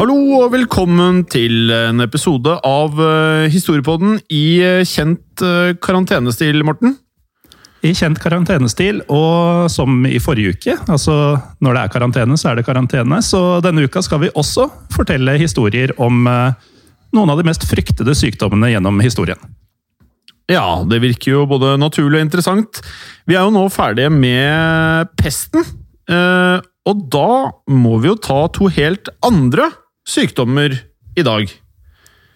Hallo og velkommen til en episode av eh, Historiepodden i eh, kjent eh, karantenestil, Morten. I kjent karantenestil, og som i forrige uke, altså når det er karantene, så er det karantene, så denne uka skal vi også fortelle historier om noen av de mest fryktede sykdommene gjennom historien. Ja, det virker jo både naturlig og interessant. Vi er jo nå ferdige med pesten, og da må vi jo ta to helt andre sykdommer i dag.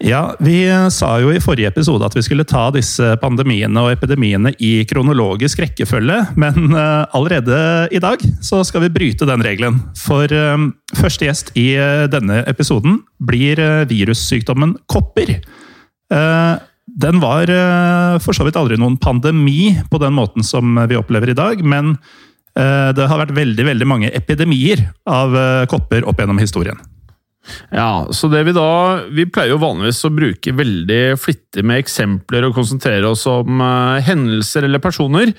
Ja, vi sa jo i forrige episode at vi skulle ta disse pandemiene og epidemiene i kronologisk rekkefølge, men eh, allerede i dag så skal vi bryte den regelen. For eh, første gjest i eh, denne episoden blir eh, virussykdommen kopper. Eh, Den var eh, for så vidt aldri noen pandemi på den måten som vi opplever i dag, men eh, det har vært veldig, veldig mange epidemier av eh, kopper opp gjennom historien. Ja, så det vi da Vi pleier jo vanligvis å bruke veldig flittig med eksempler og konsentrere oss om eh, hendelser eller personer,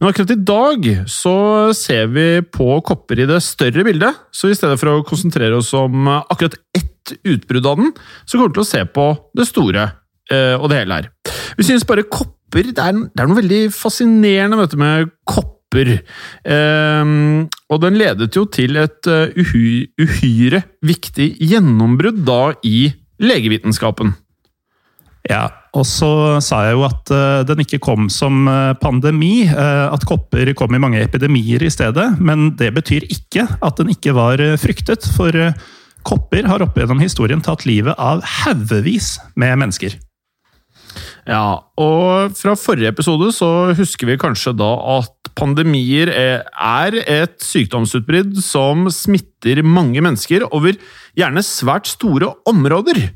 men akkurat i dag så ser vi på kopper i det større bildet. Så i stedet for å konsentrere oss om eh, akkurat ett utbrudd av den, så kommer vi til å se på det store eh, og det hele her. Vi synes bare kopper Det er, det er noe veldig fascinerende med kopper. Ehm, og den ledet jo til et eh, uhyre viktig gjennombrudd da i legevitenskapen. Ja, og så sa jeg jo at eh, den ikke kom som eh, pandemi, at kopper kom i mange epidemier i stedet, men det betyr ikke at den ikke var fryktet, for kopper har opp gjennom historien tatt livet av haugevis med mennesker. Ja, og fra forrige episode så husker vi kanskje da at pandemier er et sykdomsutbrudd som smitter mange mennesker over gjerne svært store områder.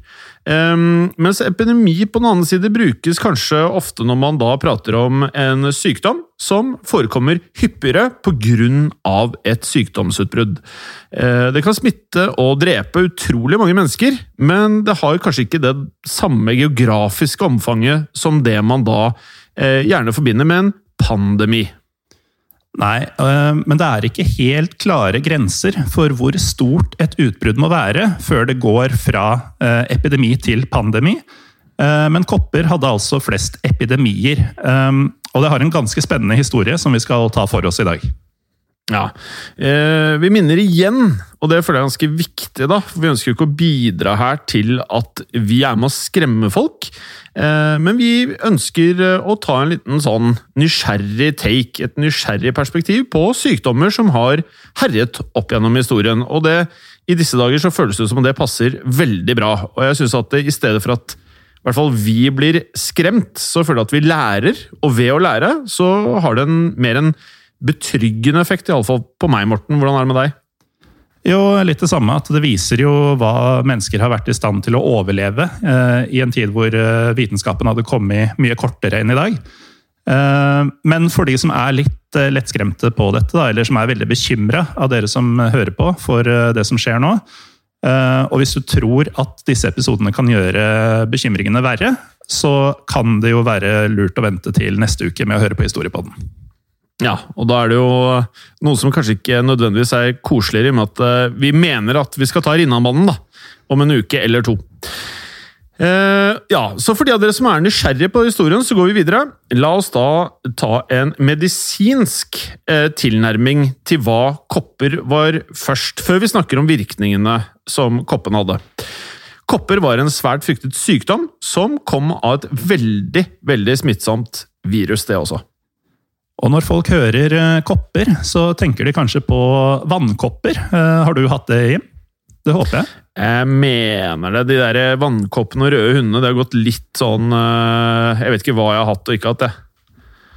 Um, mens epidemi på den annen side brukes kanskje ofte når man da prater om en sykdom som forekommer hyppigere pga. et sykdomsutbrudd. Uh, det kan smitte og drepe utrolig mange mennesker, men det har kanskje ikke det samme geografiske omfanget som det man da uh, gjerne forbinder med en pandemi. Nei, øh, men det er ikke helt klare grenser for hvor stort et utbrudd må være før det går fra øh, epidemi til pandemi. Eh, Men kopper hadde altså flest epidemier. Og det har en ganske spennende historie som vi skal ta for oss i dag. Ja, eh, Vi minner igjen, og det føler jeg er ganske viktig, da, for vi ønsker ikke å bidra her til at vi er med å skremme folk. Eh, men vi ønsker eh, å ta en liten sånn nysgjerrig take, et nysgjerrig perspektiv på sykdommer som har herjet opp gjennom historien. Og det, i disse dager så føles det som om det passer veldig bra. Og jeg synes at det, i stedet for at i hvert fall vi blir skremt, så føler jeg at vi lærer. Og ved å lære, så har det en, mer en betryggende effekt, iallfall på meg, Morten. Hvordan er det med deg? Jo, litt det samme. At det viser jo hva mennesker har vært i stand til å overleve eh, i en tid hvor eh, vitenskapen hadde kommet mye kortere enn i dag. Eh, men for de som er litt eh, lettskremte på dette, da, eller som er veldig bekymra av dere som hører på for eh, det som skjer nå, Eh, og hvis du tror at disse episodene kan gjøre bekymringene verre, så kan det jo være lurt å vente til neste uke med å høre på Historiepodden. Ja, og da er det jo noe som kanskje ikke nødvendigvis er koseligere, i og med at eh, vi mener at vi skal ta Rinnanbanen om en uke eller to. Eh, ja, så For de av dere som er nysgjerrige på historien, så går vi videre. La oss da ta en medisinsk eh, tilnærming til hva kopper var først, før vi snakker om virkningene som koppen hadde. Kopper var en svært fryktet sykdom som kom av et veldig, veldig smittsomt virus, det også. Og når folk hører eh, kopper, så tenker de kanskje på vannkopper. Eh, har du hatt det, Jim? Det håper jeg. Jeg mener det. De der vannkoppene og røde hundene, det har gått litt sånn eh, Jeg vet ikke hva jeg har hatt og ikke hatt, det.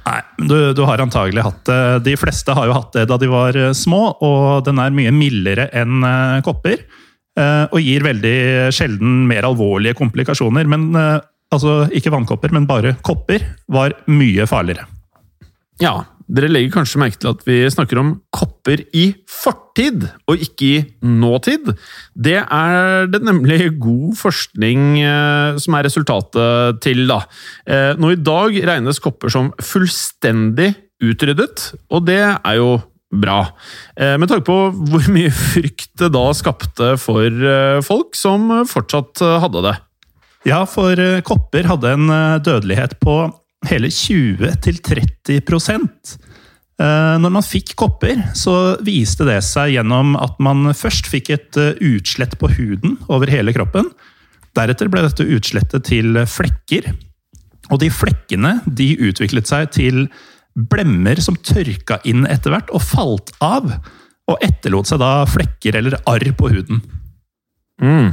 Nei, du, du, har antagelig hatt det. De fleste har jo hatt det da de var små, og den er mye mildere enn kopper. Og gir veldig sjelden mer alvorlige komplikasjoner. Men altså ikke vannkopper, men bare kopper var mye farligere. Ja, dere legger kanskje merke til at vi snakker om kopper i fortid, og ikke i nåtid. Det er det nemlig god forskning eh, som er resultatet til, da. Eh, nå i dag regnes kopper som fullstendig utryddet, og det er jo bra. Eh, med tanke på hvor mye frykt det da skapte for folk som fortsatt hadde det. Ja, for kopper hadde en dødelighet på hele 20-30 eh, Når man fikk kopper, så viste det seg gjennom at man først fikk et eh, utslett på huden over hele kroppen. Deretter ble dette utslettet til flekker. Og de flekkene de utviklet seg til blemmer som tørka inn etter hvert og falt av. Og etterlot seg da flekker eller arr på huden. Mm.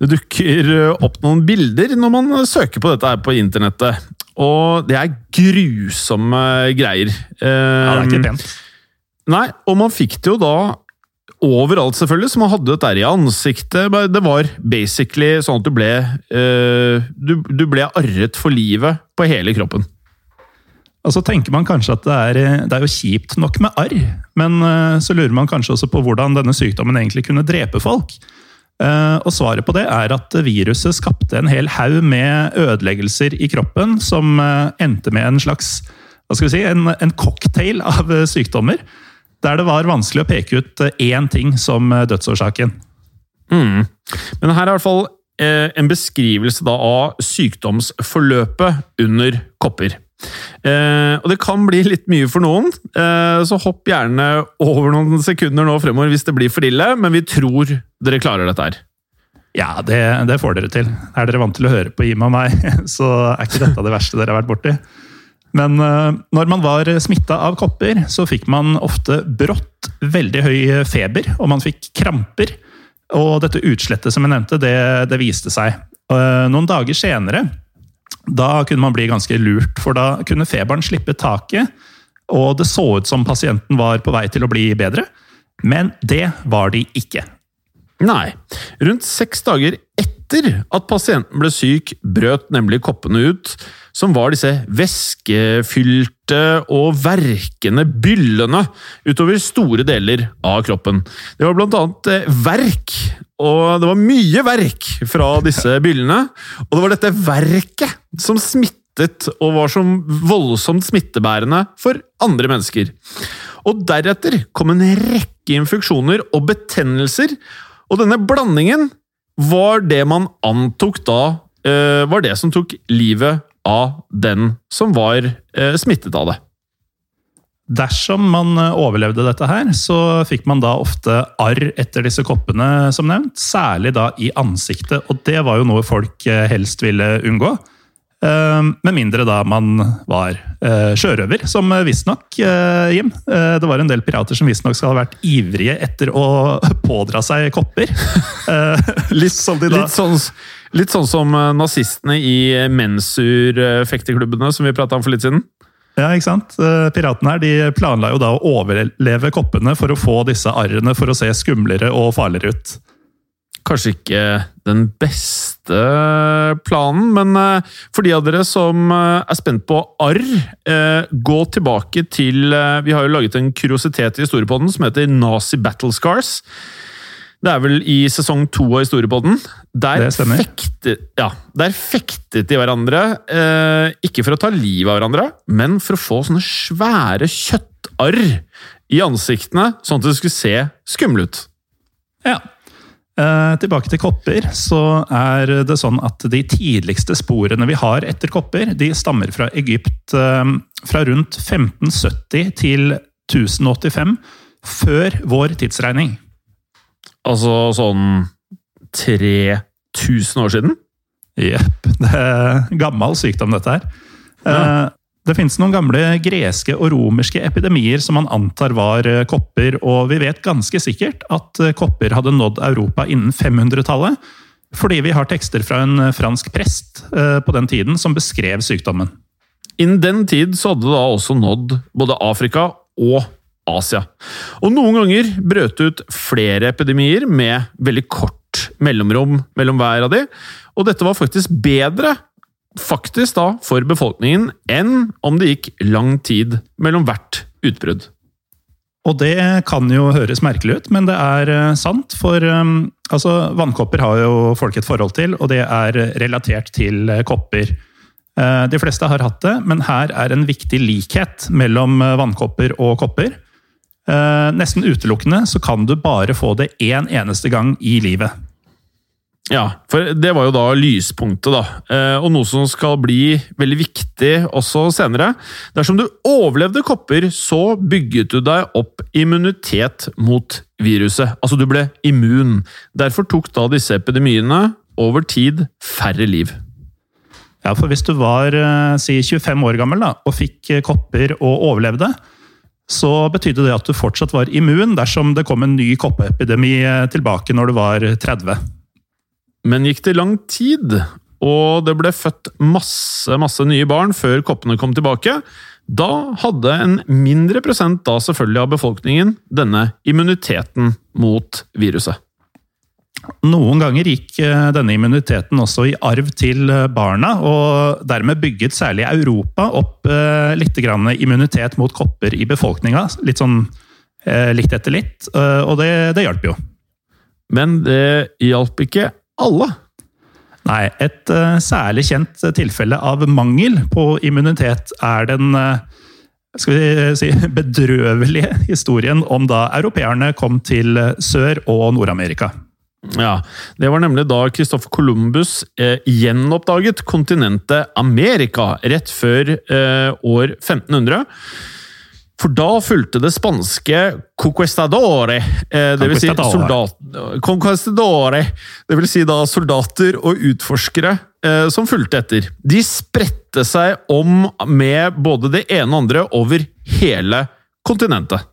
Det dukker opp noen bilder når man søker på dette her på internettet. Og det er grusomme greier. Ja, det er ikke pent. Nei, og man fikk det jo da overalt, selvfølgelig, så man hadde dette i ansiktet. Det var basically sånn at du ble uh, du, du, ble arret for livet på hele kroppen. Og så tenker man kanskje at det er, det er jo kjipt nok med arr, men uh, så lurer man kanskje også på hvordan denne sykdommen egentlig kunne drepe folk. Eh, og svaret på det er at viruset skapte en hel haug med ødeleggelser i kroppen som eh, endte med en slags hva skal vi si, en, en cocktail av eh, sykdommer. Der det var vanskelig å peke ut én ting som dødsårsaken. Mm. Men her er i hvert fall en beskrivelse av sykdomsforløpet under kopper. Eh, og det kan bli litt mye for noen, eh, så hopp gjerne over noen sekunder nå fremover hvis det blir for ille, men vi tror dere klarer dette her. Ja, det, det får dere til. Er dere vant til å høre på Jim og meg, så er ikke dette det verste dere har vært borti. Men eh, når man var smitta av kopper, så fikk man ofte brått veldig høy feber, og man fikk kramper. Og dette utslettet som jeg nevnte, det, det viste seg. Eh, noen dager senere da kunne man bli ganske lurt, for da kunne feberen slippe taket, og det så ut som pasienten var på vei til å bli bedre. Men det var de ikke. Nei. Rundt seks dager etter at pasienten ble syk, brøt nemlig koppene ut, som var disse væskefylte og verkende byllene utover store deler av kroppen. Det var blant annet eh, verk, og det var mye verk fra disse byllene. Og det var dette verket som smittet og var som voldsomt smittebærende for andre mennesker. Og deretter kom en rekke infeksjoner og betennelser, og denne blandingen var det man antok da eh, var det som tok livet av den som var eh, smittet av det. Dersom man eh, overlevde dette her, så fikk man da ofte arr etter disse koppene, som nevnt. Særlig da i ansiktet, og det var jo noe folk helst ville unngå. Med mindre da man var sjørøver, som visstnok, Jim Det var en del pirater som visstnok skal ha vært ivrige etter å pådra seg kopper. litt, som de da... litt sånn Litt sånn som eh, nazistene i mensur-fekteklubbene som vi prata om for litt siden. Ja, ikke sant? Eh, piratene her de planla jo da å overleve koppene for å få disse arrene for å se skumlere og farligere ut. Kanskje ikke den beste planen, men eh, for de av dere som er spent på arr, gå tilbake til Vi har jo laget en kuriositet i historiepodden som heter Nazi Battle Scars. Det er vel i sesong to av Historiepodden. Der, Det stemmer. fektet, ja, der fektet de hverandre, eh, ikke for å ta livet av hverandre, men for å få sånne svære kjøttarr i ansiktene, sånn at det skulle se skumle ut. Ja. Eh, tilbake til kopper, så er det sånn at de tidligste sporene vi har etter kopper, de stammer fra Egypt eh, fra rundt 1570 til 1085, før vår tidsregning. Altså sånn 3000 år siden? Jepp. Det er gammel sykdom, dette her. Eh, Det finnes noen gamle greske og romerske epidemier som man antar var eh, kopper, og vi vet ganske sikkert at eh, kopper hadde nådd Europa innen 500-tallet, fordi vi har tekster fra en eh, fransk prest på den tiden som beskrev sykdommen. Innen den tid så hadde det da også nådd både Afrika og Asia. Og noen ganger brøt det ut flere epidemier med veldig kort mellomrom mellom hver av de, og dette var faktisk bedre faktisk da for befolkningen enn om det gikk lang tid mellom hvert utbrudd. Og det kan jo høres merkelig ut, men det er eh, sant. For eh, altså, vannkopper har jo folk et forhold til, og det er relatert til eh, kopper. Eh, De fleste har hatt det, men her er en viktig likhet mellom vannkopper og kopper. Nesten utelukkende så kan du bare få det én eneste gang i livet. Ja, for det var jo da lyspunktet, da. Eh, Og noe som skal bli veldig viktig også senere. Dersom du overlevde kopper, så bygget du deg opp immunitet mot viruset. Altså, du ble immun. Derfor tok da disse epidemiene over tid færre liv. Ja, for hvis du var eh, si 25 år gammel da, og fikk eh, kopper og overlevde, så betydde det at du fortsatt var immun dersom det kom en ny koppeepidemi tilbake når du var 30. Men gikk det lang tid, og det ble født masse, masse nye barn før koppene kom tilbake, da hadde en mindre prosent da selvfølgelig av befolkningen denne immuniteten mot viruset. Noen ganger gikk eh, denne immuniteten også i arv til eh, barna, og dermed bygget særlig Europa opp eh, litt grann immunitet mot kopper i befolkninga. Litt sånn litt etter litt, og det, det hjalp jo. Men det hjalp ikke alle. Nei, et uh, særlig kjent tilfelle av mangel på immunitet er den uh, skal vi si, bedrøvelige historien om da europeerne kom til Sør- og Nord-Amerika. Ja, Det var nemlig da Christopher Columbus eh, gjenoppdaget kontinentet Amerika rett før eh, år 1500. For da fulgte det spanske conquistadore, eh, det vil si soldat, conquistadore, det vil si da soldater og utforskere eh, som fulgte etter. De spredte seg om med både det ene og andre over hele kontinentet.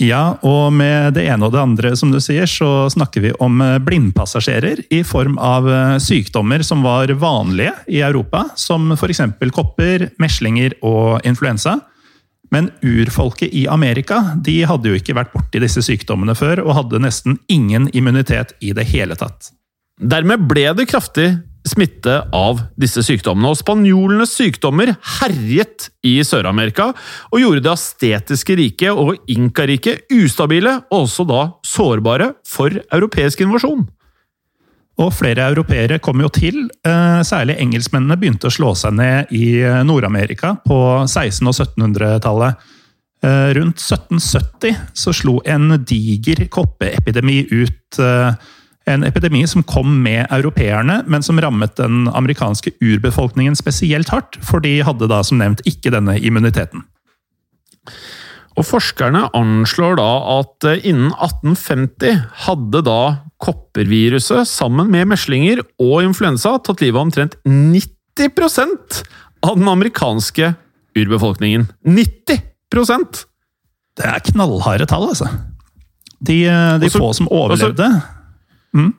Ja, og med det ene og det andre, som du sier, så snakker vi om eh, blindpassasjerer i form av sykdommer som var vanlige i Europa, som f.eks. kopper, meslinger og influensa. Men urfolket i Amerika de hadde jo ikke vært borti disse sykdommene før, og hadde nesten ingen immunitet i det hele tatt. Dermed ble det kraftig smitte av disse sykdommene, og spanjolenes sykdommer herjet i Sør-Amerika og gjorde det astetiske riket og inkariket ustabile og også da sårbare for europeisk invasjon. Og flere europeere kom jo til. eh, Særlig engelskmennene begynte å slå seg ned i eh, Nord-Amerika på 1600- og 1700-tallet. Eh, Rundt 1770 så slo en diger koppeepidemi ut. En epidemi som kom med europeerne, men som rammet den amerikanske urbefolkningen spesielt hardt, for de hadde da som nevnt ikke denne immuniteten. Og forskerne anslår da at eh, innen 1850 hadde da kopperviruset sammen med meslinger og influensa tatt livet av omtrent 90% av den amerikanske urbefolkningen. 90% Det er knallharde tall, altså. De, eh, de Også- få som også- overlevde Eh,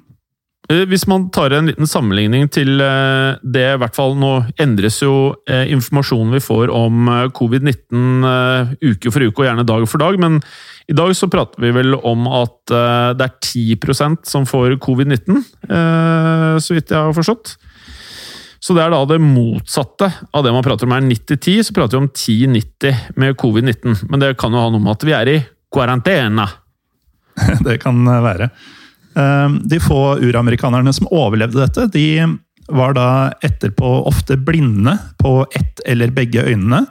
Hvis man tar en liten sammenligning til eh, det, i hvert fall nå endres jo eh, informasjonen vi får om eh, covid-19 eh, uke for uke, og gjerne dag for dag, men i dag så prater vi vel om at eh, det er 10% som får covid-19, eh, så vidt jeg har forstått. Så det er da det motsatte av det man prater om er 90-10, så prater vi om 10-90 med covid-19. Men det kan jo ha noe med at vi er i karantene. Det kan være. Eh, De få uramerikanerne som overlevde dette, de var da etterpå ofte blinde på ett eller begge øynene,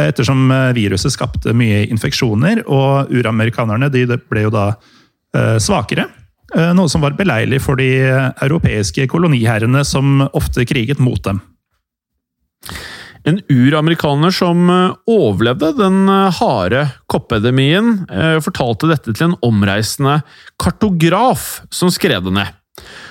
ettersom eh, viruset skapte mye infeksjoner, og uramerikanerne ble jo da eh, svakere. Eh, Noe som var beleilig for de europeiske koloniherrene som ofte kriget mot dem. En uramerikaner som eh, overlevde den eh, harde koppepidemien, eh, fortalte dette til en omreisende kartograf som skrev det ned.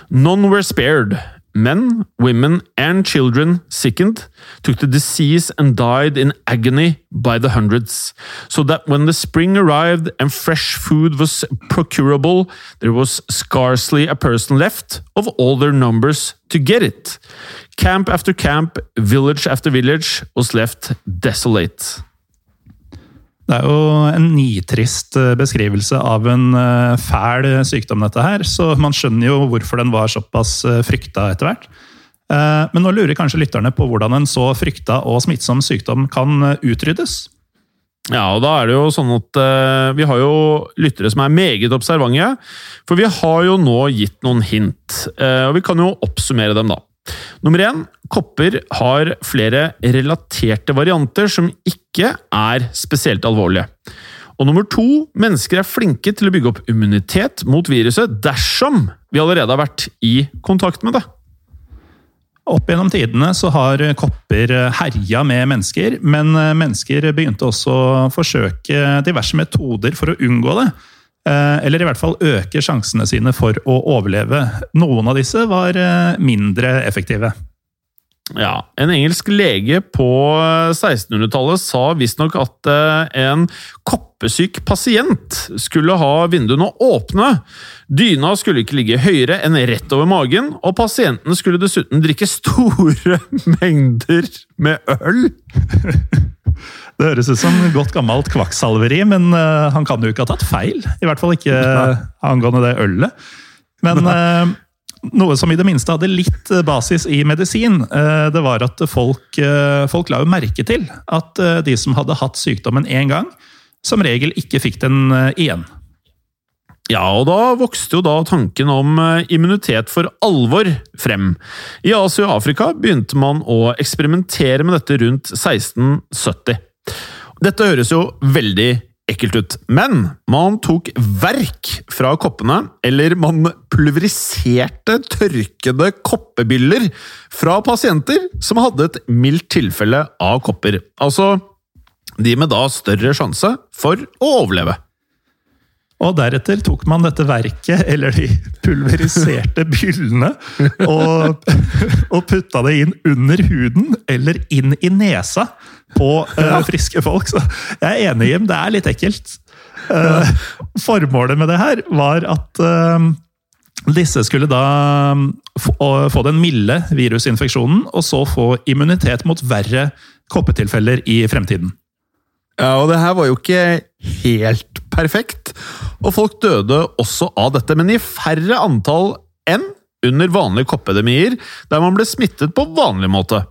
None were spared. Men, women and children sickened, took the disease and died in agony by the hundreds, so that when the spring arrived and fresh food was procurable, there was scarcely a person left of all their numbers to get it. Camp after camp, village after village was left desolate. Det er jo en nitrist eh, beskrivelse av en eh, fæl sykdom, dette her, så man skjønner jo hvorfor den var såpass eh, frykta etter hvert. Eh, Men nå lurer kanskje lytterne på hvordan en så frykta og smittsom sykdom kan eh, utryddes? Ja, og da er det jo sånn at eh, vi har jo lyttere som er meget observante, for vi har jo nå gitt noen hint, eh, og vi kan jo oppsummere dem da. Nummer én, kopper har flere relaterte varianter som ikke er spesielt alvorlige. Og nummer to, mennesker er flinke til å bygge opp immunitet mot viruset dersom vi allerede har vært i kontakt med det. Opp gjennom tidene så har kopper herja med mennesker, men mennesker begynte også å forsøke diverse metoder for å unngå det. Eh, Eller i hvert fall øke sjansene sine for å overleve. Noen av disse var eh, mindre effektive. Ja, En engelsk lege på 1600-tallet sa visstnok at eh, en koppesyk pasient skulle ha vinduene åpne. Dyna skulle ikke ligge høyere enn rett over magen, og pasienten skulle dessuten drikke store mengder med øl. Det høres ut som godt gammelt kvakksalveri, men uh, han kan jo ikke ha tatt feil. I hvert fall ikke uh, angående det ølet. Men uh, noe som i det minste hadde litt basis i medisin, eh, det var at folk, eh, folk la jo merke til at eh, de som hadde hatt sykdommen én gang, som regel ikke fikk den eh, igjen. Ja, og da vokste jo da tanken om eh, immunitet for alvor frem. I Asia og Afrika begynte man å eksperimentere med dette rundt 1670. Dette høres jo veldig ekkelt ut, men man tok verk fra koppene, eller man pulveriserte tørkede koppebiller fra pasienter som hadde et mildt tilfelle av kopper. Altså de med da større sjanse for å overleve. Og deretter tok man dette verket, eller de pulveriserte byllene, og, og putta det inn under huden eller inn i nesa på uh, friske folk. Så jeg er enig, Jim, det er litt ekkelt. Uh, formålet med det her var at uh, disse skulle da få, den milde virusinfeksjonen, og så få immunitet mot verre koppetilfeller i fremtiden. Ja, og det her var jo ikke helt perfekt, og folk døde også av dette, men i færre antall enn under vanlige koppedemier, der man ble smittet på vanlig måte.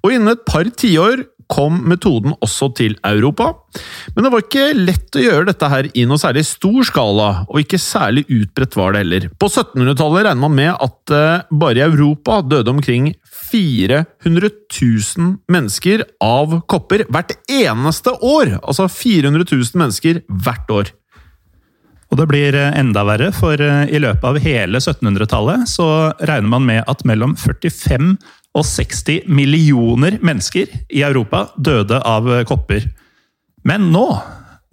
Og innen et par tiår kom metoden også til Europa, men det var ikke lett å gjøre dette her i noe særlig stor skala, og ikke særlig utbredt var det heller. På 1700-tallet regner man med at eh, bare i Europa døde omkring 400 000 mennesker av kopper hvert eneste år! Altså 400 000 mennesker hvert år. Og det blir eh, enda verre, for eh, i løpet av hele 1700-tallet så regner man med at mellom 45 og 60 millioner mennesker i Europa døde av eh, kopper. Men nå,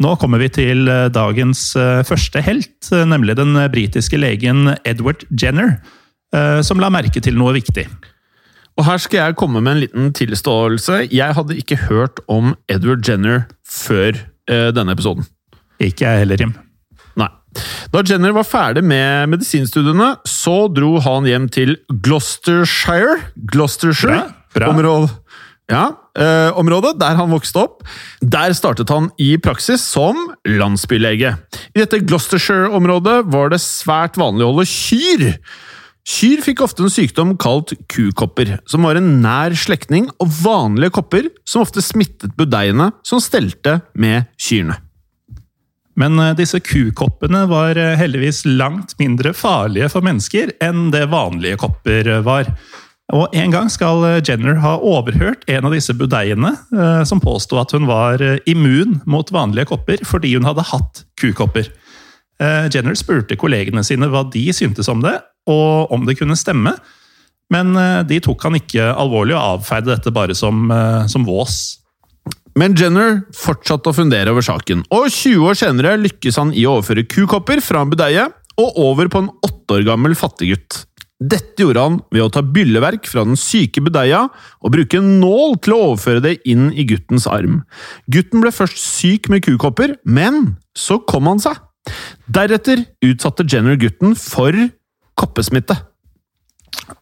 nå kommer vi til dagens første helt, nemlig den britiske legen Edward Jenner, som la merke til noe viktig. Og her skal jeg komme med en liten tilståelse. Jeg hadde ikke hørt om Edward Jenner før eh, denne episoden. Ikke jeg heller, Jim. Nei. Da Jenner var ferdig med medisinstudiene, så dro han hjem til Gloucestershire Gloucestershire? Bra, bra. Område, ja, eh, området der han vokste opp. Der startet han i praksis som landsbylege. I dette Gloucestershire-området var det svært vanlig å holde kyr. Kyr fikk ofte en sykdom kalt kukopper, som var en nær slektning av vanlige kopper som ofte smittet budeiene som stelte med kyrne. Men eh, disse kukoppene var eh, heldigvis langt mindre farlige for mennesker enn det vanlige kopper var. Og En gang skal Jenner ha overhørt en av disse budeiene, som påsto at hun var immun mot vanlige kopper fordi hun hadde hatt kukopper. Jenner spurte kollegene sine hva de syntes om det, og om det kunne stemme. Men de tok han ikke alvorlig og avfeide dette bare som, som vås. Men Jenner fortsatte å fundere over saken, og 20 år senere lykkes han i å overføre kukopper fra en budeie og over på en åtte år gammel fattiggutt. Dette gjorde han ved å ta bylleverk fra den syke budeia og bruke en nål til å overføre det inn i guttens arm. Gutten ble først syk med kukopper, men så kom han seg. Deretter utsatte Jenner gutten for koppesmitte.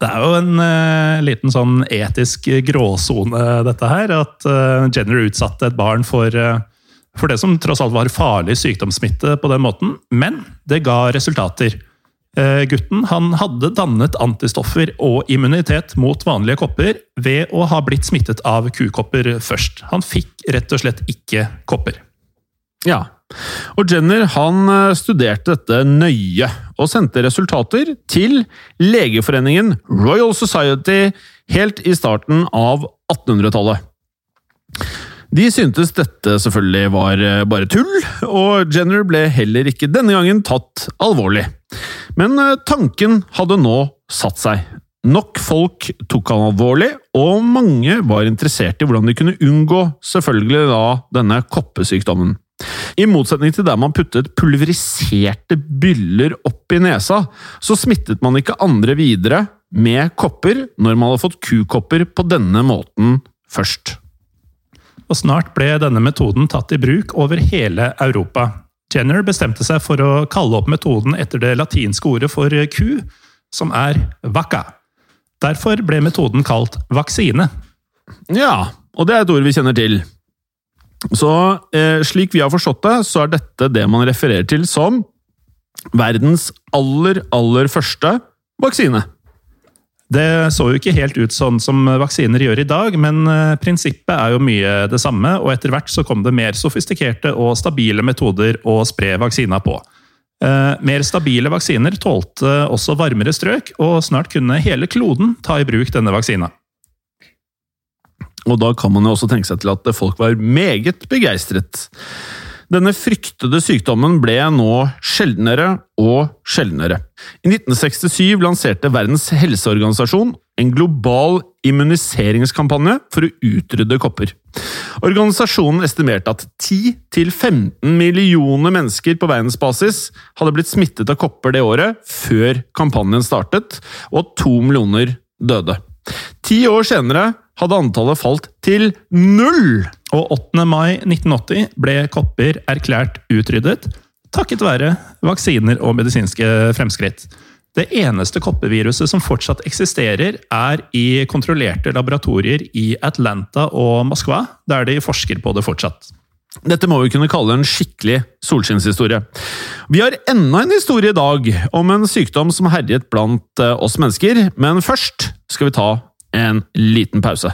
Det er jo en uh, liten sånn etisk gråsone, dette her. At uh, Jenner utsatte et barn for, uh, for, det som tross alt var farlig sykdomssmitte på den måten. Men det ga resultater. gutten han hadde dannet antistoffer og immunitet mot vanlige kopper ved å ha blitt smittet av kukopper først. Han fikk rett og slett ikke kopper. Ja, og Jenner han eh, studerte dette nøye, og sendte resultater til Legeforeningen Royal Society helt i starten av 1800-tallet. De syntes dette selvfølgelig var eh, bare tull, og Jenner ble heller ikke denne gangen tatt alvorlig. Men eh, tanken hadde nå satt seg. Nok folk tok han alvorlig, og mange var interessert i hvordan de kunne unngå selvfølgelig da denne koppesykdommen. I motsetning til der man puttet pulveriserte byller opp i nesa, så smittet man ikke andre videre med kopper når man hadde fått kukopper på denne måten først. Og snart ble denne metoden tatt i bruk over hele Europa. Jenner bestemte seg for å kalle opp metoden etter det latinske ordet for ku, som er vacca. Derfor ble metoden kalt vaksine. Ja, og det er et ord vi kjenner til. Så eh, slik vi har forstått det, så er dette det man refererer til som verdens aller, aller første vaksine. Det så jo ikke helt ut sånn som vaksiner gjør i dag, men eh, prinsippet er jo mye det samme, og etter hvert så kom det mer sofistikerte og stabile metoder å spre vaksina på. Eh, mer stabile vaksiner tålte også varmere strøk, og snart kunne hele kloden ta i bruk denne vaksina. Og da kan man jo også tenke seg til at folk var meget begeistret. Denne fryktede sykdommen ble nå sjeldnere og sjeldnere. I 1967 lanserte Verdens helseorganisasjon en global immuniseringskampanje for å utrydde kopper. Organisasjonen estimerte at 10-15 millioner mennesker på verdensbasis hadde blitt smittet av kopper det året før kampanjen startet, og at to millioner døde. Ti år senere hadde antallet falt til null! Og 8. mai 1980 ble kopper erklært utryddet, takket være vaksiner og medisinske fremskritt. Det eneste koppeviruset som fortsatt eksisterer, er i kontrollerte laboratorier i Atlanta og Moskva, der de forsker på det fortsatt. Dette må vi kunne kalle en skikkelig solskinnshistorie. Vi har enda en historie i dag om en sykdom som herjet blant eh, oss mennesker, men først skal vi ta en liten pause.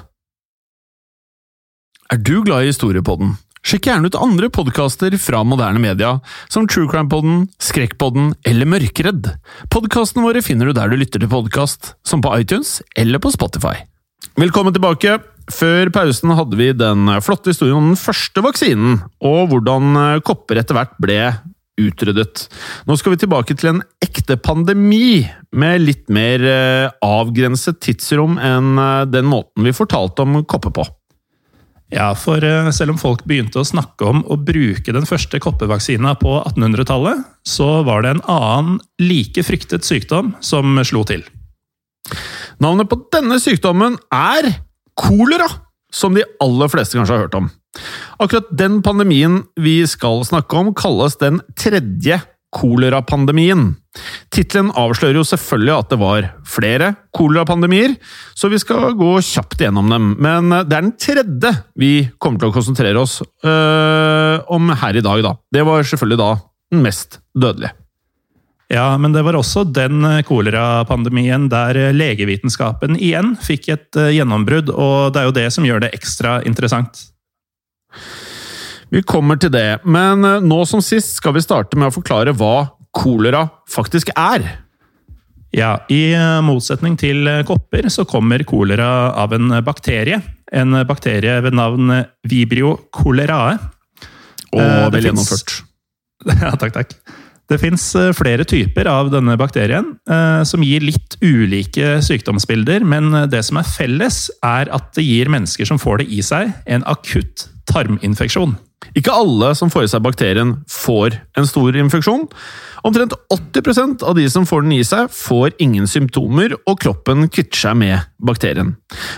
Er du glad i historiepodden? Sjekk gjerne ut andre podkaster fra moderne media, som True Crime-podden, Skrekkpodden eller Mørkeredd. Podkastene våre finner du der du lytter til podkast, som på iTunes eller på Spotify. Velkommen tilbake! Før pausen hadde vi den flotte historien om den første vaksinen, og hvordan kopper etter hvert ble utryddet. Nå skal vi tilbake til en ekte pandemi, med litt mer eh, avgrenset tidsrom enn eh, den måten vi fortalte om kopper på. Ja, for eh, selv om folk begynte å snakke om å bruke den første koppevaksina på 1800-tallet, så var det en annen like fryktet sykdom som slo til. Navnet på denne sykdommen er kolera, som de aller fleste kanskje har hørt om. Akkurat den pandemien vi skal snakke om, kalles den tredje kolerapandemien. Tittelen avslører jo selvfølgelig at det var flere kolerapandemier, så vi skal gå kjapt gjennom dem. Men det er den tredje vi kommer til å konsentrere oss øh, om her i dag, da. Det var selvfølgelig da den mest dødelige. Ja, men det var også den kolerapandemien der legevitenskapen igjen fikk et gjennombrudd, og det er jo det som gjør det ekstra interessant. Vi kommer til det, men eh, nå som sist skal vi starte med å forklare hva kolera faktisk er. Ja, I eh, motsetning til eh, kopper så kommer kolera av en bakterie. En bakterie ved navn Vibrio cholerae. Og vel finnes- gjennomført. Ja, takk, takk. Det fins flere typer av denne bakterien, eh, som gir litt ulike sykdomsbilder, men det som er felles, er at det gir mennesker som får det i seg, en akutt tarminfeksjon. Ikke alle som får i seg bakterien, får en stor infeksjon. Omtrent 80% av de som får den i seg, får ingen symptomer, og kroppen kvitter seg med bakterien.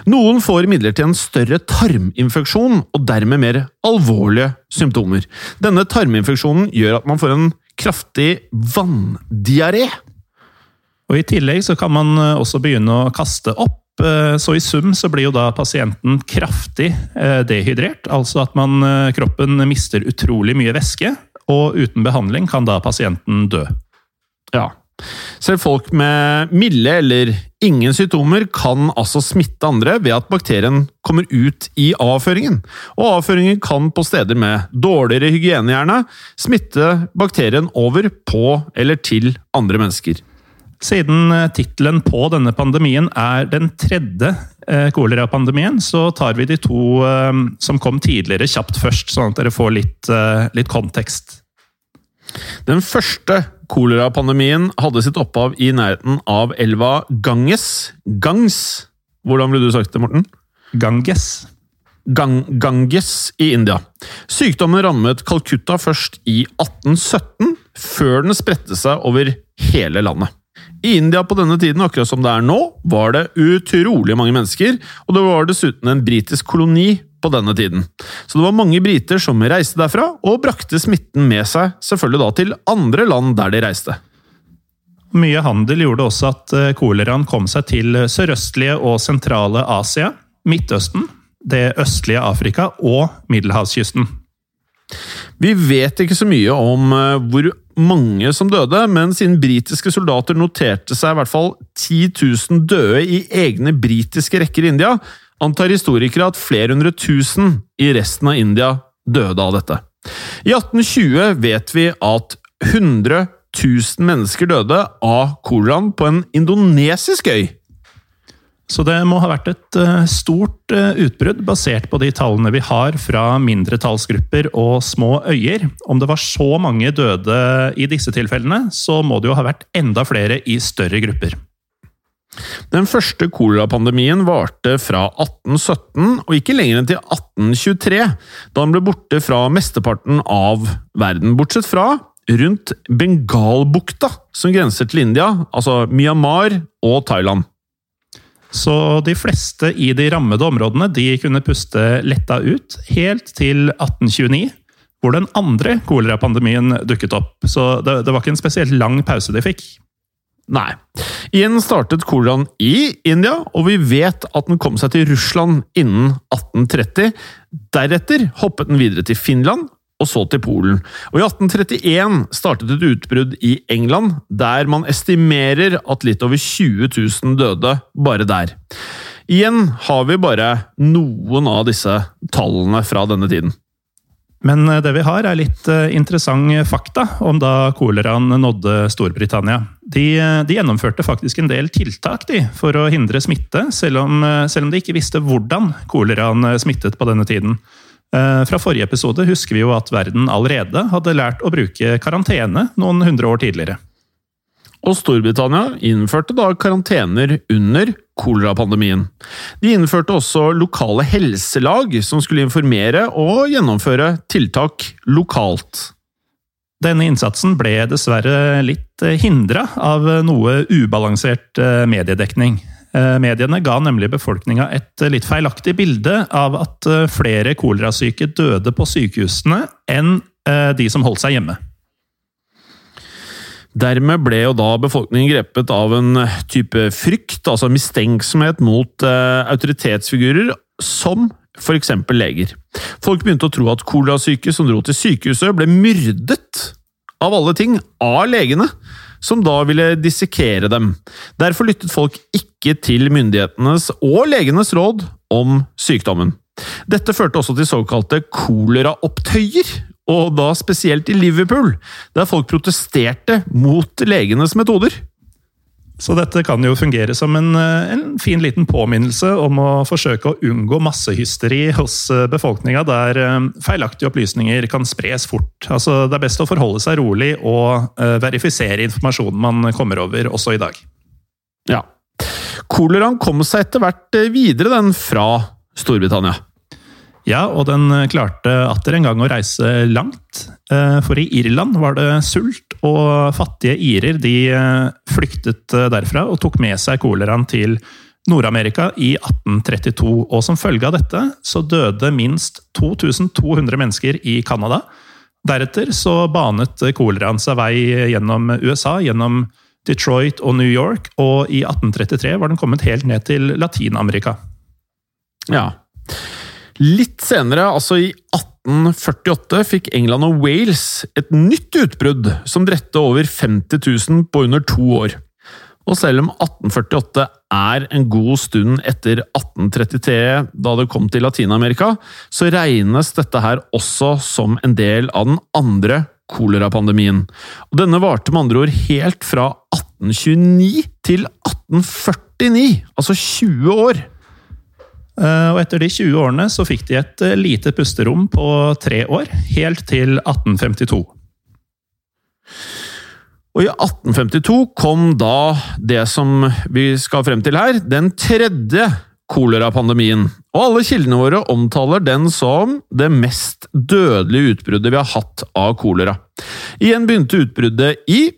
Noen får imidlertid en større tarminfeksjon, og dermed mer alvorlige symptomer. Denne tarminfeksjonen gjør at man får en kraftig vanndiaré. Og I tillegg så kan man eh, også begynne å kaste opp. eh, Så i sum så blir jo da pasienten kraftig eh, dehydrert, altså at man, kroppen mister utrolig mye væske, og uten behandling kan da pasienten dø. Ja. Selv folk med milde eller ingen symptomer kan altså smitte andre ved at bakterien kommer ut i avføringen. Og avføringen kan på steder med dårligere hygienehjerne smitte bakterien over på eller til andre mennesker. Siden eh, tittelen på denne pandemien er den tredje eh, kolerapandemien, så tar vi de to eh, som kom tidligere, kjapt først, sånn at dere får litt, litt kontekst. Den første kolerapandemien hadde sitt opphav i nærheten av elva Ganges. Gangs. Hvordan ville du sagt det, Morten? Ganges. Gang Ganges i India. Sykdommen rammet Calcutta først i 1817, før den spredte seg over hele landet. I India på denne tiden, akkurat som det er nå, var det utrolig mange mennesker, og det var dessuten en britisk koloni på denne tiden. Så det var mange briter som reiste derfra, og brakte smitten med seg, selvfølgelig da til andre land der de reiste. Mye handel gjorde også at eh, koleraen kom seg til sørøstlige og sentrale Asia, Midtøsten, det østlige Afrika og middelhavskysten. Vi vet ikke så mye om eh, hvor mange som døde, men siden britiske soldater noterte seg i hvert fall 10 000 døde i egne britiske rekker i India, antar historikere at flere hundre tusen i resten av India døde av dette. I 1820 vet vi at 100 000 mennesker døde av koleraen på en indonesisk øy. Så det må ha vært et eh, stort eh, utbrudd basert på de tallene vi har fra mindretallsgrupper og små øyer. Om det var så mange døde i disse tilfellene, så må det jo ha vært enda flere i større grupper. Den første kolerapandemien varte fra 1817 og ikke lenger enn til 1823, da den ble borte fra mesteparten av verden, bortsett fra rundt Bengalbukta, som grenser til India, altså Myanmar og Thailand. Så de fleste i de rammede områdene de kunne puste letta ut, helt til 1829, hvor den andre kolerapandemien dukket opp. Så det, det var ikke en spesielt lang pause de fikk. Nei. Igjen startet koleraen i India, og vi vet at den kom seg til Russland innen 1830. Deretter hoppet den videre til Finland, og så til Polen. Og I 1831 startet et utbrudd i England, der man estimerer at litt over 20 000 døde bare der. Igjen har vi bare noen av disse tallene fra denne tiden. Men eh, det vi har, er litt eh, interessant fakta om da koleraen nådde Storbritannia. De, de gjennomførte faktisk en del tiltak de, for å hindre smitte, selv om, eh, selv om de ikke visste hvordan koleraen eh, smittet på denne tiden. Eh, Fra forrige episode husker vi jo at verden allerede hadde lært å bruke karantene noen hundre år tidligere. Og Storbritannia innførte da karantener under kolerapandemien. De innførte også lokale helselag som skulle informere og gjennomføre tiltak lokalt. Denne innsatsen ble dessverre litt hindra av noe ubalansert eh, mediedekning. Eh, Mediene ga nemlig befolkninga et litt feilaktig bilde av at eh, flere kolerasyke døde på sykehusene enn eh, de som holdt seg hjemme. Dermed ble jo da befolkningen grepet av en type frykt, altså mistenksomhet mot eh, autoritetsfigurer, som eksempel leger. Folk begynte å tro at kolerasyke som dro til sykehuset, ble myrdet av alle ting av legene, som da ville dissekere dem. Derfor lyttet folk ikke til myndighetenes og legenes råd om sykdommen. Dette førte også til såkalte koleraopptøyer, og da spesielt i Liverpool, der folk protesterte mot legenes metoder. Så dette kan jo fungere som en, eh, en fin liten påminnelse om å forsøke å unngå massehysteri hos eh, befolkninga, der eh, feilaktige opplysninger kan spres fort. Altså, det er best å forholde seg rolig og verifisere informasjonen man kommer over, også i dag. Ja. Koleraen kom seg etter hvert videre, den, fra Storbritannia. Ja, og den klarte atter en gang å reise langt. For i Irland var det sult, og fattige irer de eh, flyktet eh, derfra og tok med seg koleraen til Nord-Amerika i 1832. Og som følge av dette så døde minst 2200 mennesker i Canada. Deretter så banet koleraen seg vei gjennom USA, gjennom Detroit og New York, og i 1833 var den kommet helt ned til Latin-Amerika. Ja. Litt senere, altså i 1848, fikk England og Wales et nytt utbrudd som drepte over 50 000 på under to år. Og selv om 1848 er en god stund etter 1833, da det kom til Latin-Amerika, så regnes dette her også som en del av den andre kolerapandemien. Og denne varte med andre ord helt fra 1829 til 1849, altså 20 år. Eh, og etter de 20 årene så fikk de et eh, lite pusterom på tre år, helt til 1852. Og i 1852 kom da det som vi skal frem til her, den tredje kolerapandemien. Og alle kildene våre omtaler den som det mest dødelige utbruddet vi har hatt av kolera. Igjen begynte utbruddet i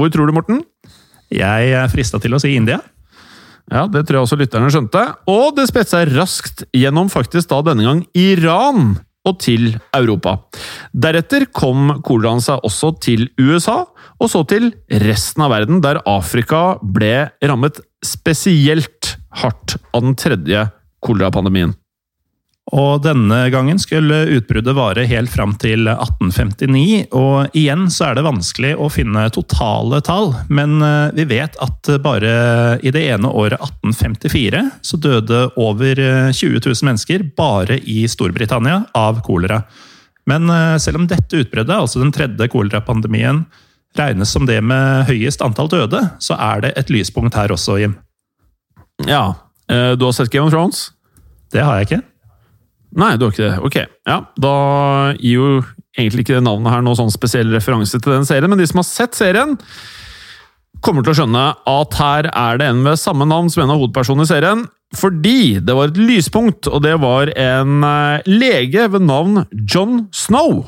Hvor tror du, Morten? Jeg er frista til å si India. Ja, Det tror jeg også lytterne skjønte. Og det spredte seg raskt gjennom faktisk da denne gang Iran og til Europa. Deretter kom koleraen seg også til USA, og så til resten av verden, der Afrika ble rammet spesielt hardt av den tredje kolerapandemien. Og denne gangen skulle utbruddet vare helt fram til 1859. Og igjen så er det vanskelig å finne totale tall, men eh, vi vet at bare i det ene året 1854 så døde over 20 eh, 000 mennesker bare i Storbritannia av kolera. Men eh, selv om dette utbruddet, altså den tredje kolerapandemien, regnes som det med høyest antall døde, så er det et lyspunkt her også, Jim. Ja. Du har sett Game of Thrones? Det har jeg ikke. Nei, du har ikke det. Ok. Ja, da gir jo egentlig ikke navnet her noen sånn spesiell referanse til den serien, men de som har sett serien, kommer til å skjønne at her er det en ved samme navn som en av hovedpersonene i serien. Fordi det var et lyspunkt, og det var en eh, lege ved navn John Snow.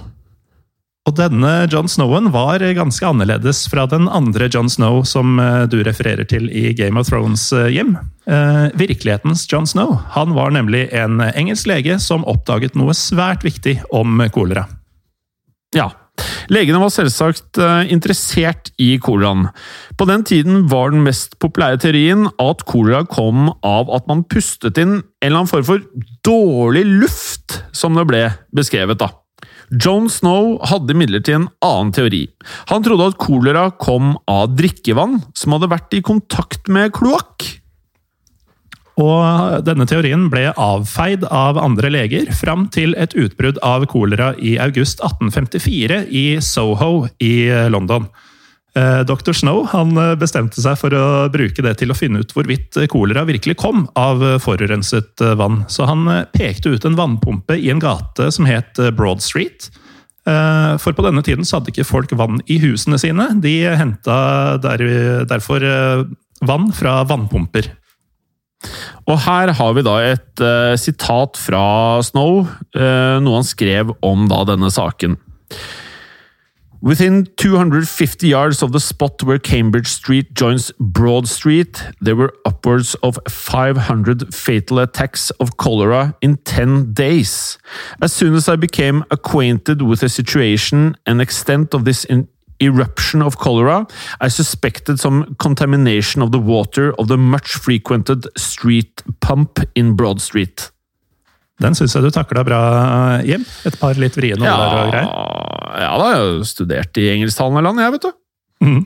Og denne John Snowen var ganske annerledes fra den andre John Snow som eh, du refererer til i Game of Thrones, eh, Jim. Eh, virkelighetens John Snow han var nemlig en engelsk lege som oppdaget noe svært viktig om kolera. Ja, Legene var selvsagt interessert i koleraen. På den tiden var den mest populære teorien at kolera kom av at man pustet inn en eller annen form for dårlig luft, som det ble beskrevet. da. John Snow hadde imidlertid en annen teori. Han trodde at kolera kom av drikkevann som hadde vært i kontakt med kloakk. Og denne teorien ble avfeid av andre leger fram til et utbrudd av kolera i august 1854 i Soho i London. Eh, Dr. Snow eh, bestemte seg for å bruke det til å finne ut hvorvidt kolera virkelig kom av forurenset eh, vann. Så han pekte ut en vannpumpe i en gate som het Broad Street. For på denne tiden hadde ikke folk vann i husene sine. De henta der, derfor vann fra vannpumper. Og her har vi da et sitat fra Snow, noe han skrev om denne saken. Within 250 yards of the spot where Cambridge Street joins Broad Street, there were upwards of 500 fatal attacks of cholera in 10 days. As soon as I became acquainted with the situation and extent of this eruption of cholera, I suspected some contamination of the water of the much frequented street pump in Broad Street. Den syns jeg du takla bra, Jim. Et par litt vriene ja, og greier. Ja da, jeg har studert i engelsktalende land, jeg, vet du. Mm.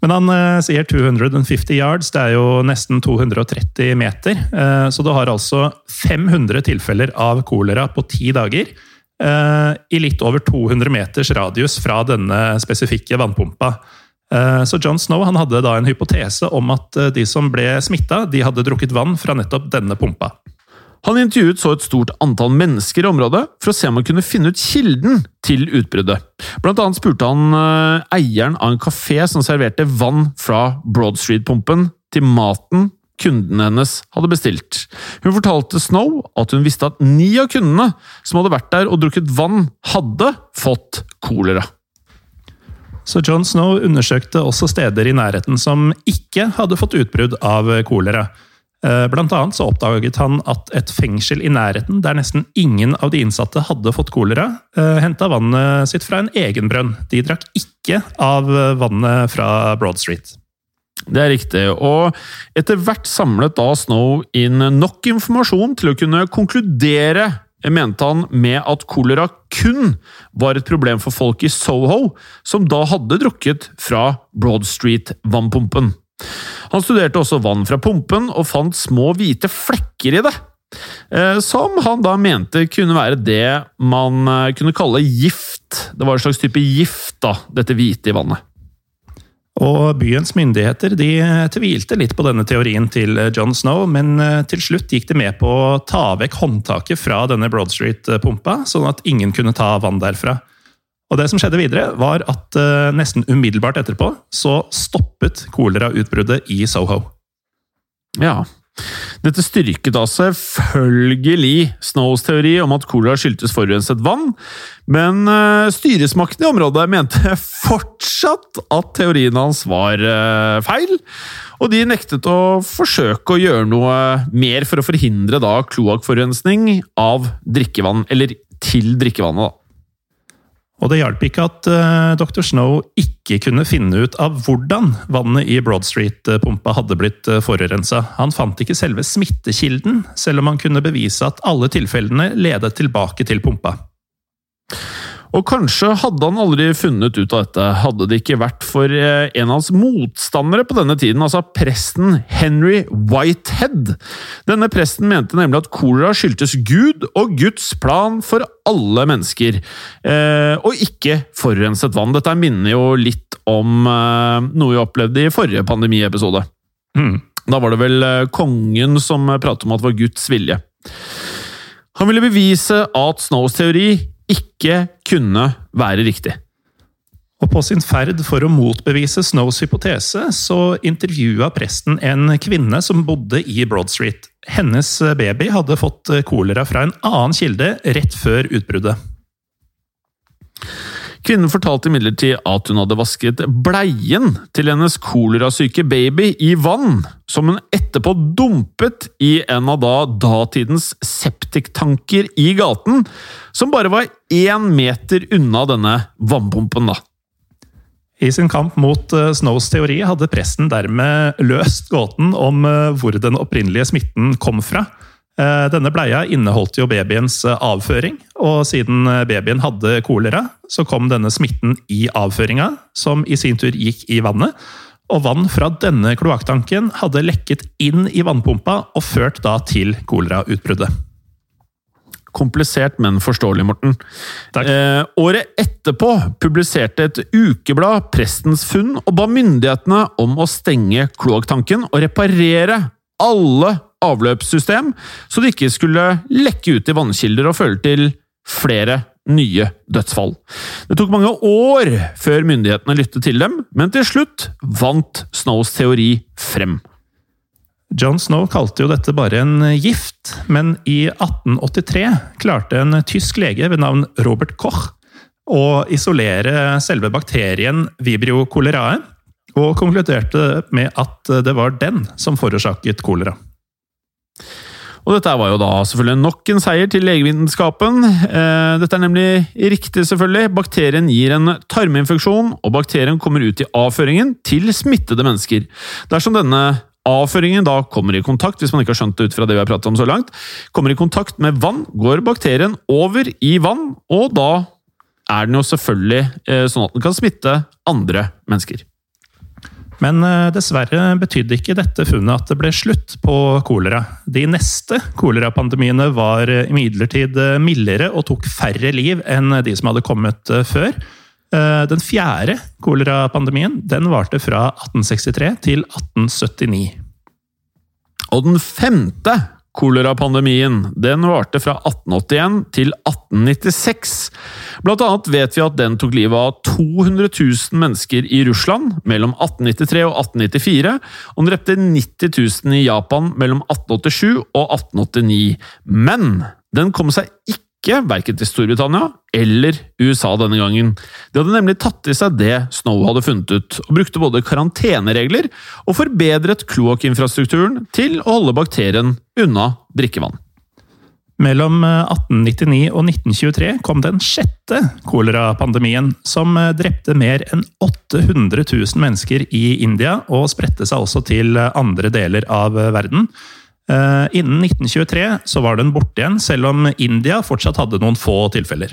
Men han eh, sier 250 yards, det er jo nesten 230 meter. Eh, så du har altså 500 tilfeller av kolera på ti dager. Eh, I litt over 200 meters radius fra denne spesifikke vannpumpa. Eh, så John Snow han hadde da en hypotese om at eh, de som ble smitta, de hadde drukket vann fra nettopp denne pumpa. Han intervjuet så et stort antall mennesker i området for å se om han kunne finne ut kilden til utbruddet. Blant annet spurte han eh, eieren av en kafé som serverte vann fra Broad Street-pumpen, til maten kundene hennes hadde bestilt. Hun fortalte Snow at hun visste at ni av kundene som hadde vært der og drukket vann, hadde fått kolera. Så John Snow undersøkte også steder i nærheten som ikke hadde fått utbrudd av kolera. Eh, blant annet så oppdaget han at et fengsel i nærheten, der nesten ingen av de innsatte hadde fått kolera, eh, henta vannet sitt fra en egen brønn. De drakk ikke av vannet fra Broad Street. Det er riktig, og etter hvert samlet da Snow inn nok informasjon til å kunne konkludere, mente han, med at kolera kun var et problem for folk i Soho, som da hadde drukket fra Broad Street-vannpumpen. Han studerte også vann fra pumpen, og fant små hvite flekker i det. eh, Som han da mente kunne være det man eh, kunne kalle gift. Det var en slags type gift, da, dette hvite i vannet. Og byens myndigheter de tvilte litt på denne teorien til John Snow, men eh, til slutt gikk de med på å ta vekk håndtaket fra denne Broad Street-pumpa, sånn at ingen kunne ta vann derfra. Og det som skjedde videre, var at uh, nesten umiddelbart etterpå så stoppet kolerautbruddet i Soho. Ja. Dette styrket da selvfølgelig Snows teori om at kolera skyldtes forurenset vann, men uh, styresmaktene i området mente fortsatt at teorien hans var uh, feil, og de nektet å forsøke å gjøre noe mer for å forhindre da kloakkforurensning av drikkevann, eller til drikkevannet. da. Og det hjalp ikke at uh, dr. Snow ikke kunne finne ut av hvordan vannet i Broad Street-pumpa hadde blitt uh, forurensa. Han fant ikke selve smittekilden, selv om han kunne bevise at alle tilfellene ledet tilbake til pumpa. Og kanskje hadde han aldri funnet ut av dette, hadde det ikke vært for eh, en av hans motstandere på denne tiden, altså presten Henry Whitehead. Denne presten mente nemlig at kolera skyldtes Gud og Guds plan for alle mennesker, eh, og ikke forurenset vann. Dette minner jo litt om eh, noe vi opplevde i forrige pandemiepisode. Mm. Da var det vel kongen som pratet om at det var Guds vilje. Han ville bevise at Snows teori ikke kunne være riktig. Og På sin ferd for å motbevise Snows hypotese, så intervjua presten en kvinne som bodde i Broad Street. Hennes baby hadde fått kolera fra en annen kilde rett før utbruddet. Kvinnen fortalte imidlertid at hun hadde vasket bleien til hennes kolerasyke baby i vann, som hun etterpå dumpet i en av da datidens septiktanker i gaten, som bare var én meter unna denne vannpumpen. da. I sin kamp mot uh, Snows teori hadde presten dermed løst gåten om uh, hvor den opprinnelige smitten kom fra. Uh, denne bleia inneholdt jo babyens avføring, og siden babyen hadde kolera, så kom denne smitten i avføringa, som i sin tur gikk i vannet. Og vann fra denne kloakktanken hadde lekket inn i vannpumpa og ført da til kolerautbruddet. Komplisert, men forståelig, Morten. Eh, året etterpå publiserte et ukeblad prestens funn og ba myndighetene om å stenge kloakktanken og reparere alle avløpssystem, så det ikke skulle lekke ut i vannkilder og føre til flere nye dødsfall. Det tok mange år før myndighetene lyttet til dem, men til slutt vant Snows teori frem. John Snow kalte jo dette bare en gift, men i 1883 klarte en tysk lege ved navn Robert Koch å isolere selve bakterien Vibrio cholerae, og konkluderte med at det var den som forårsaket kolera. Og dette var jo da selvfølgelig nok en seier til legevitenskapen. Eh, dette er nemlig riktig, selvfølgelig. Bakterien gir en tarminfeksjon, og bakterien kommer ut i avføringen til smittede mennesker. Dersom denne avføringen da kommer i kontakt, hvis man ikke har skjønt det ut fra det vi har pratet om så langt, kommer i kontakt med vann, går bakterien over i vann, og da er den jo selvfølgelig eh, sånn at den kan smitte andre mennesker. Men eh, dessverre betydde ikke dette funnet at det ble slutt på kolera. De neste kolerapandemiene var imidlertid mildere og tok færre liv enn de som hadde kommet før. Den fjerde kolerapandemien den varte fra 1863 til 1879. Og den femte Kolerapandemien den varte fra 1881 til 1896. Blant annet vet vi at den tok livet av 200 000 mennesker i Russland mellom 1893 og 1894, og den drepte 90 000 i Japan mellom 1887 og 1889. Men den kom seg ikke ikke verken til Storbritannia eller USA denne gangen. De hadde nemlig tatt i seg det Snow hadde funnet ut, og brukte både karanteneregler og forbedret kloakkinfrastrukturen til å holde bakterien unna drikkevann. Mellom 1899 eh, og 1923 kom den sjette kolerapandemien, som eh, drepte mer enn 800 000 mennesker i India, og spredte seg også til eh, andre deler av verden. Eh, innen 1923 så var den borte igjen, selv om India fortsatt hadde noen få tilfeller.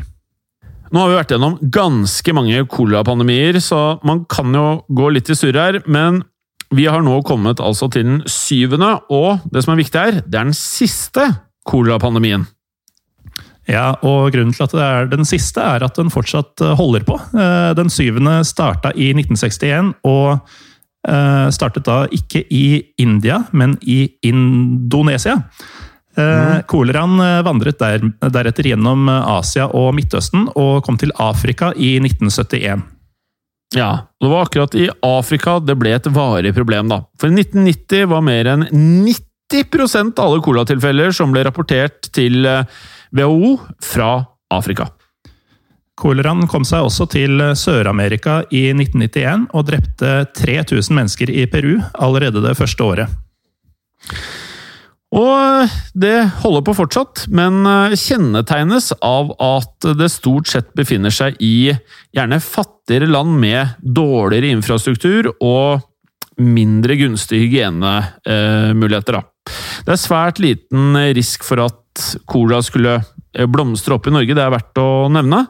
Nå har vi vært gjennom ganske mange kolerapandemier, så man kan jo gå litt i surr her. Men vi har nå kommet altså til den syvende, og det som er viktig her, det er den siste kolerapandemien. Ja, og grunnen til at det er den siste, er at den fortsatt holder på. Eh, den syvende starta i 1961, og startet da ikke i India, men i Indonesia. Eh, mm. Koleraen eh, vandret der, deretter gjennom Asia og Midtøsten, og kom til Afrika i 1971. Ja, det var akkurat i Afrika det ble et varig problem, da. For i 1990 var mer enn 90 av alle colatilfeller som ble rapportert til WHO, fra Afrika. Koleraen kom seg også til Sør-Amerika i 1991 og drepte 3000 mennesker i Peru allerede det første året. Og det holder på fortsatt, men kjennetegnes av at det stort sett befinner seg i gjerne fattigere land med dårligere infrastruktur og mindre gunstige hygienemuligheter. Det er svært liten risk for at cola skulle blomstre opp i Norge, det er verdt å nevne.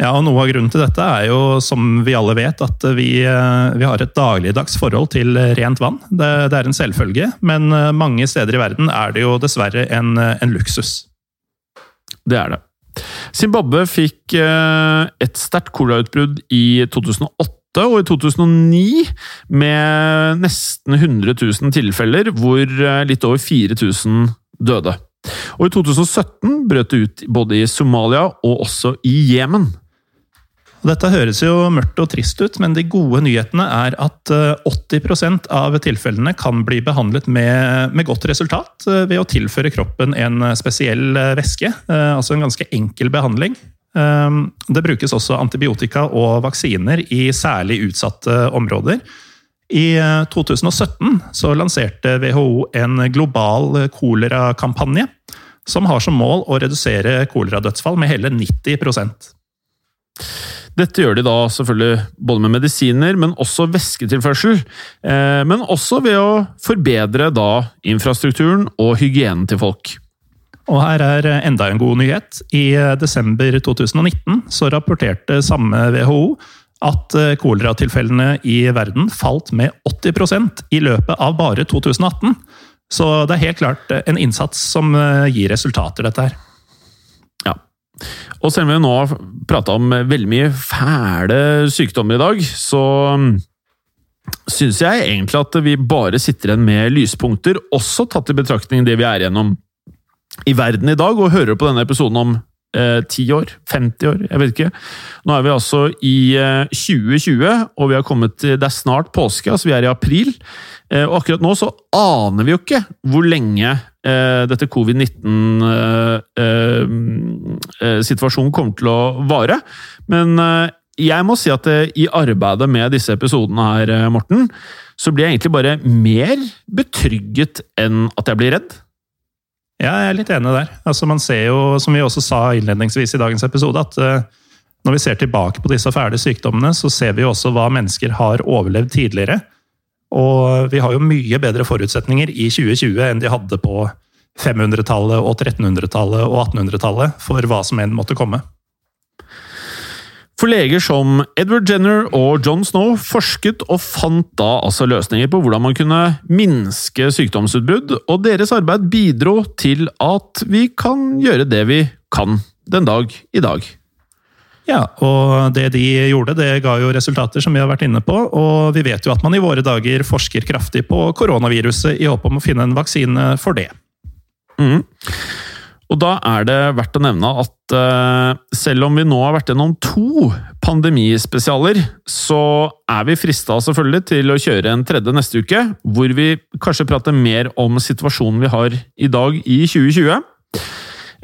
Ja, og Noe av grunnen til dette er jo, som vi alle vet, at vi, eh, vi har et dagligdags forhold til rent vann. Det, det, er en selvfølge, men eh, mange steder i verden er det jo dessverre en, eh, en luksus. Det er det. Zimbabwe fikk et sterkt colautbrudd i 2008 og i 2009, med nesten 100 000 tilfeller, hvor litt over 4000 døde. Og i 2017 brøt det ut både i Somalia og også i Jemen. Dette høres jo mørkt og trist ut, men de gode nyhetene er at 80 eh, av tilfellene kan bli behandlet med, med, godt resultat eh, ved å tilføre kroppen en spesiell eh, væske. Altså en ganske enkel behandling. Det brukes også antibiotika og vaksiner i særlig utsatte områder. I 2017 så lanserte WHO en global kolerakampanje som har som mål å redusere koleradødsfall med hele 90 dette gjør de da selvfølgelig både med medisiner, men også væsketilførsel. Eh, men også ved å forbedre da infrastrukturen og hygienen til folk. Og her er enda en god nyhet. I desember 2019 så rapporterte samme WHO at koleratilfellene i verden falt med 80% i løpet av bare 2018. Så det er helt klart en innsats som gir resultater, dette her. Og selv om vi nå har prata om veldig mye fæle sykdommer i dag, så mm, syns jeg egentlig at vi bare sitter igjen med lyspunkter, også tatt i betraktning det vi er igjennom i verden i dag, og hører på denne episoden om eh, ti eh, år, 50 år, jeg vet ikke. Nå er vi altså i eh, 2020, og vi har kommet til, det er snart påske, altså vi er i april. Eh, og akkurat nå så aner vi jo ikke hvor lenge eh, dette covid-19-situasjonen eh, kommer til å vare. Men jeg må si at i arbeidet med disse episodene her, Morten, så blir jeg egentlig bare mer betrygget enn at jeg blir redd. Ja, jeg er litt enig der. Altså, man ser jo, som vi også sa innledningsvis i dagens episode, at når vi ser tilbake på disse fæle sykdommene, så ser vi også hva mennesker har overlevd tidligere. Og vi har jo mye bedre forutsetninger i 2020 enn de hadde på 500-tallet og 1300-tallet og 1800-tallet for hva som enn måtte komme. For leger som Edward Jenner og John Snow forsket og fant da altså løsninger på hvordan man kunne minske sykdomsutbrudd, og deres arbeid bidro til at vi kan gjøre det vi kan den dag i dag. Ja, og det de gjorde, det ga jo resultater som vi har vært inne på. Og vi vet jo at man i våre dager forsker kraftig på koronaviruset i håp om å finne en vaksine for det. Mm. Og da er det verdt å nevne at uh, selv om vi nå har vært gjennom to pandemispesialer, så er vi frista selvfølgelig til å kjøre en tredje neste uke, hvor vi kanskje prater mer om situasjonen vi har i dag i 2020.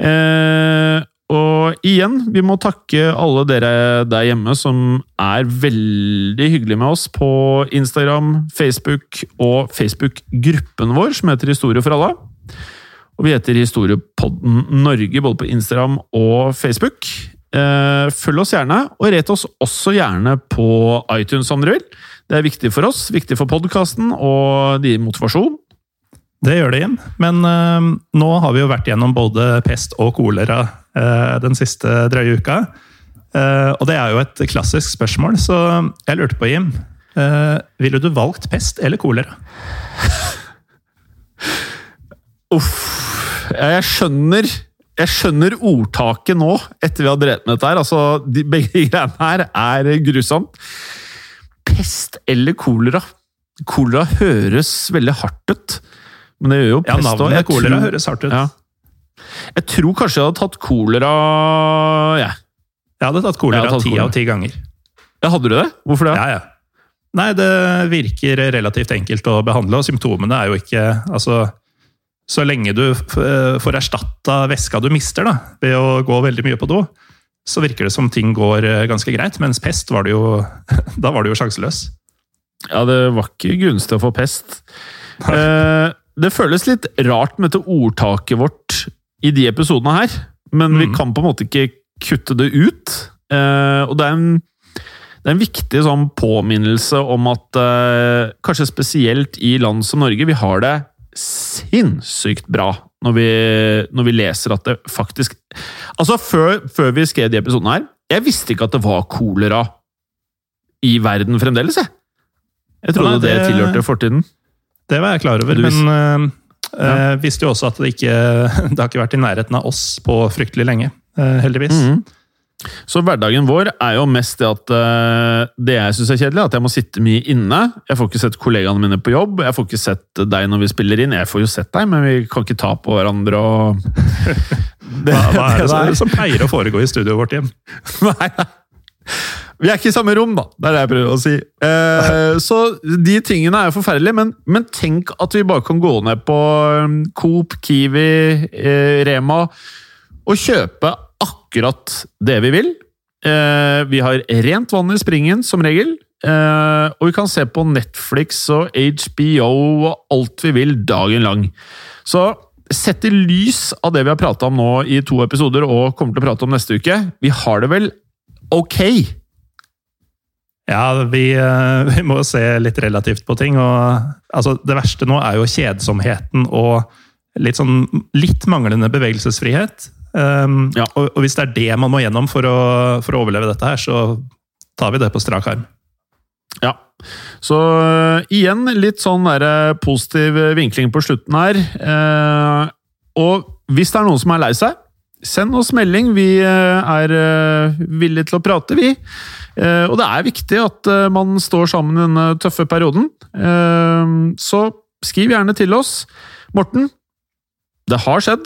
Uh, og igjen, vi må takke alle dere der hjemme som er veldig hyggelige med oss på Instagram, Facebook og Facebook-gruppen vår, som heter Historie for alle. Og vi heter Historiepodden Norge både på Instagram og Facebook. Eh, følg oss gjerne, og ret oss også gjerne på iTunes om dere vil. Det er viktig for oss, viktig for podkasten, og det gir motivasjon. Det gjør det, Jim. Men øh, nå har vi jo vært gjennom både pest og kolera øh, den siste drøye uka. Uh, og det er jo et klassisk spørsmål, så jeg lurte på, Jim. ville du valgt pest eller kolera? Uff jeg skjønner jeg skjønner ordtaket nå, etter vi har drevet med dette her. Altså, de, begge greiene her er grusomt. Pest eller kolera? Kolera høres veldig hardt ut. Men det gjør jo pest Ja, navnet kolera høres hardt ut. Ja. Jeg tror kanskje jeg hadde tatt kolera ja. Jeg hadde tatt kolera ti av ti ganger. Ja, Hadde du det? Hvorfor det? Ja, ja. Nei, det virker relativt enkelt å behandle, og symptomene er jo ikke Altså så lenge du eh, får erstatta væska du mister da, ved å gå veldig mye på do, så virker det som ting går eh, ganske greit. Mens pest, var det jo, da var du jo sjanseløs. Ja, det var ikke gunstig å få pest. Eh, det føles litt rart med dette ordtaket vårt i de episodene her, men mm. vi kan på en måte ikke kutte det ut. Og det er en, det er en viktig sånn påminnelse om at kanskje spesielt i land som Norge, vi har det sinnssykt bra når vi, når vi, leser at det faktisk Altså, før, før vi skrev de episodene her Jeg visste ikke at det var kolera i verden fremdeles, jeg. Jeg trodde Nei, det, det, tilhørte fortiden. Det var jeg klar over, men øh, ja. visste jo også at det ikke Det har ikke vært i nærheten av oss på fryktelig lenge, uh, heldigvis. Mm -hmm. Så hverdagen vår er jo mest det at uh, det jeg syns er kjedelig, at jeg må sitte mye inne. Jeg får ikke sett kollegaene mine på jobb, jeg får ikke sett deg når vi spiller inn. Jeg får jo sett deg, men vi kan ikke ta på hverandre og det, hva, hva, er det, det som, som pleier å foregå i studioet vårt hjem? Nei, vi er ikke i samme rom, da. Det er det jeg prøver å si. Eh, så de tingene er jo forferdelige, men, men, tenk at vi bare kan gå ned på um, Coop, Kiwi, eh, Rema og kjøpe akkurat det vi vil. Eh, vi har rent vann i springen, som regel. Eh, og vi kan se på Netflix og HBO og alt vi vil dagen lang. Så sett i lys av det vi har prata om nå i to episoder og kommer til å prate om neste uke, vi har det vel ok? Ja, vi, eh, vi må se litt relativt på ting. og altså, Det verste nå er jo kjedsomheten og litt, sånn, litt manglende bevegelsesfrihet. Um, ja. og, og, hvis det er det man må gjennom for å, for å, overleve dette her, så tar vi det på strak arm. Ja. Så uh, igjen litt sånn der, uh, positiv vinkling på slutten her. Uh, og hvis det er noen som er lei seg, send oss melding. Vi er villige til å prate, vi. og det er viktig at man står sammen i denne tøffe perioden. så skriv gjerne til oss. Morten, det har skjedd.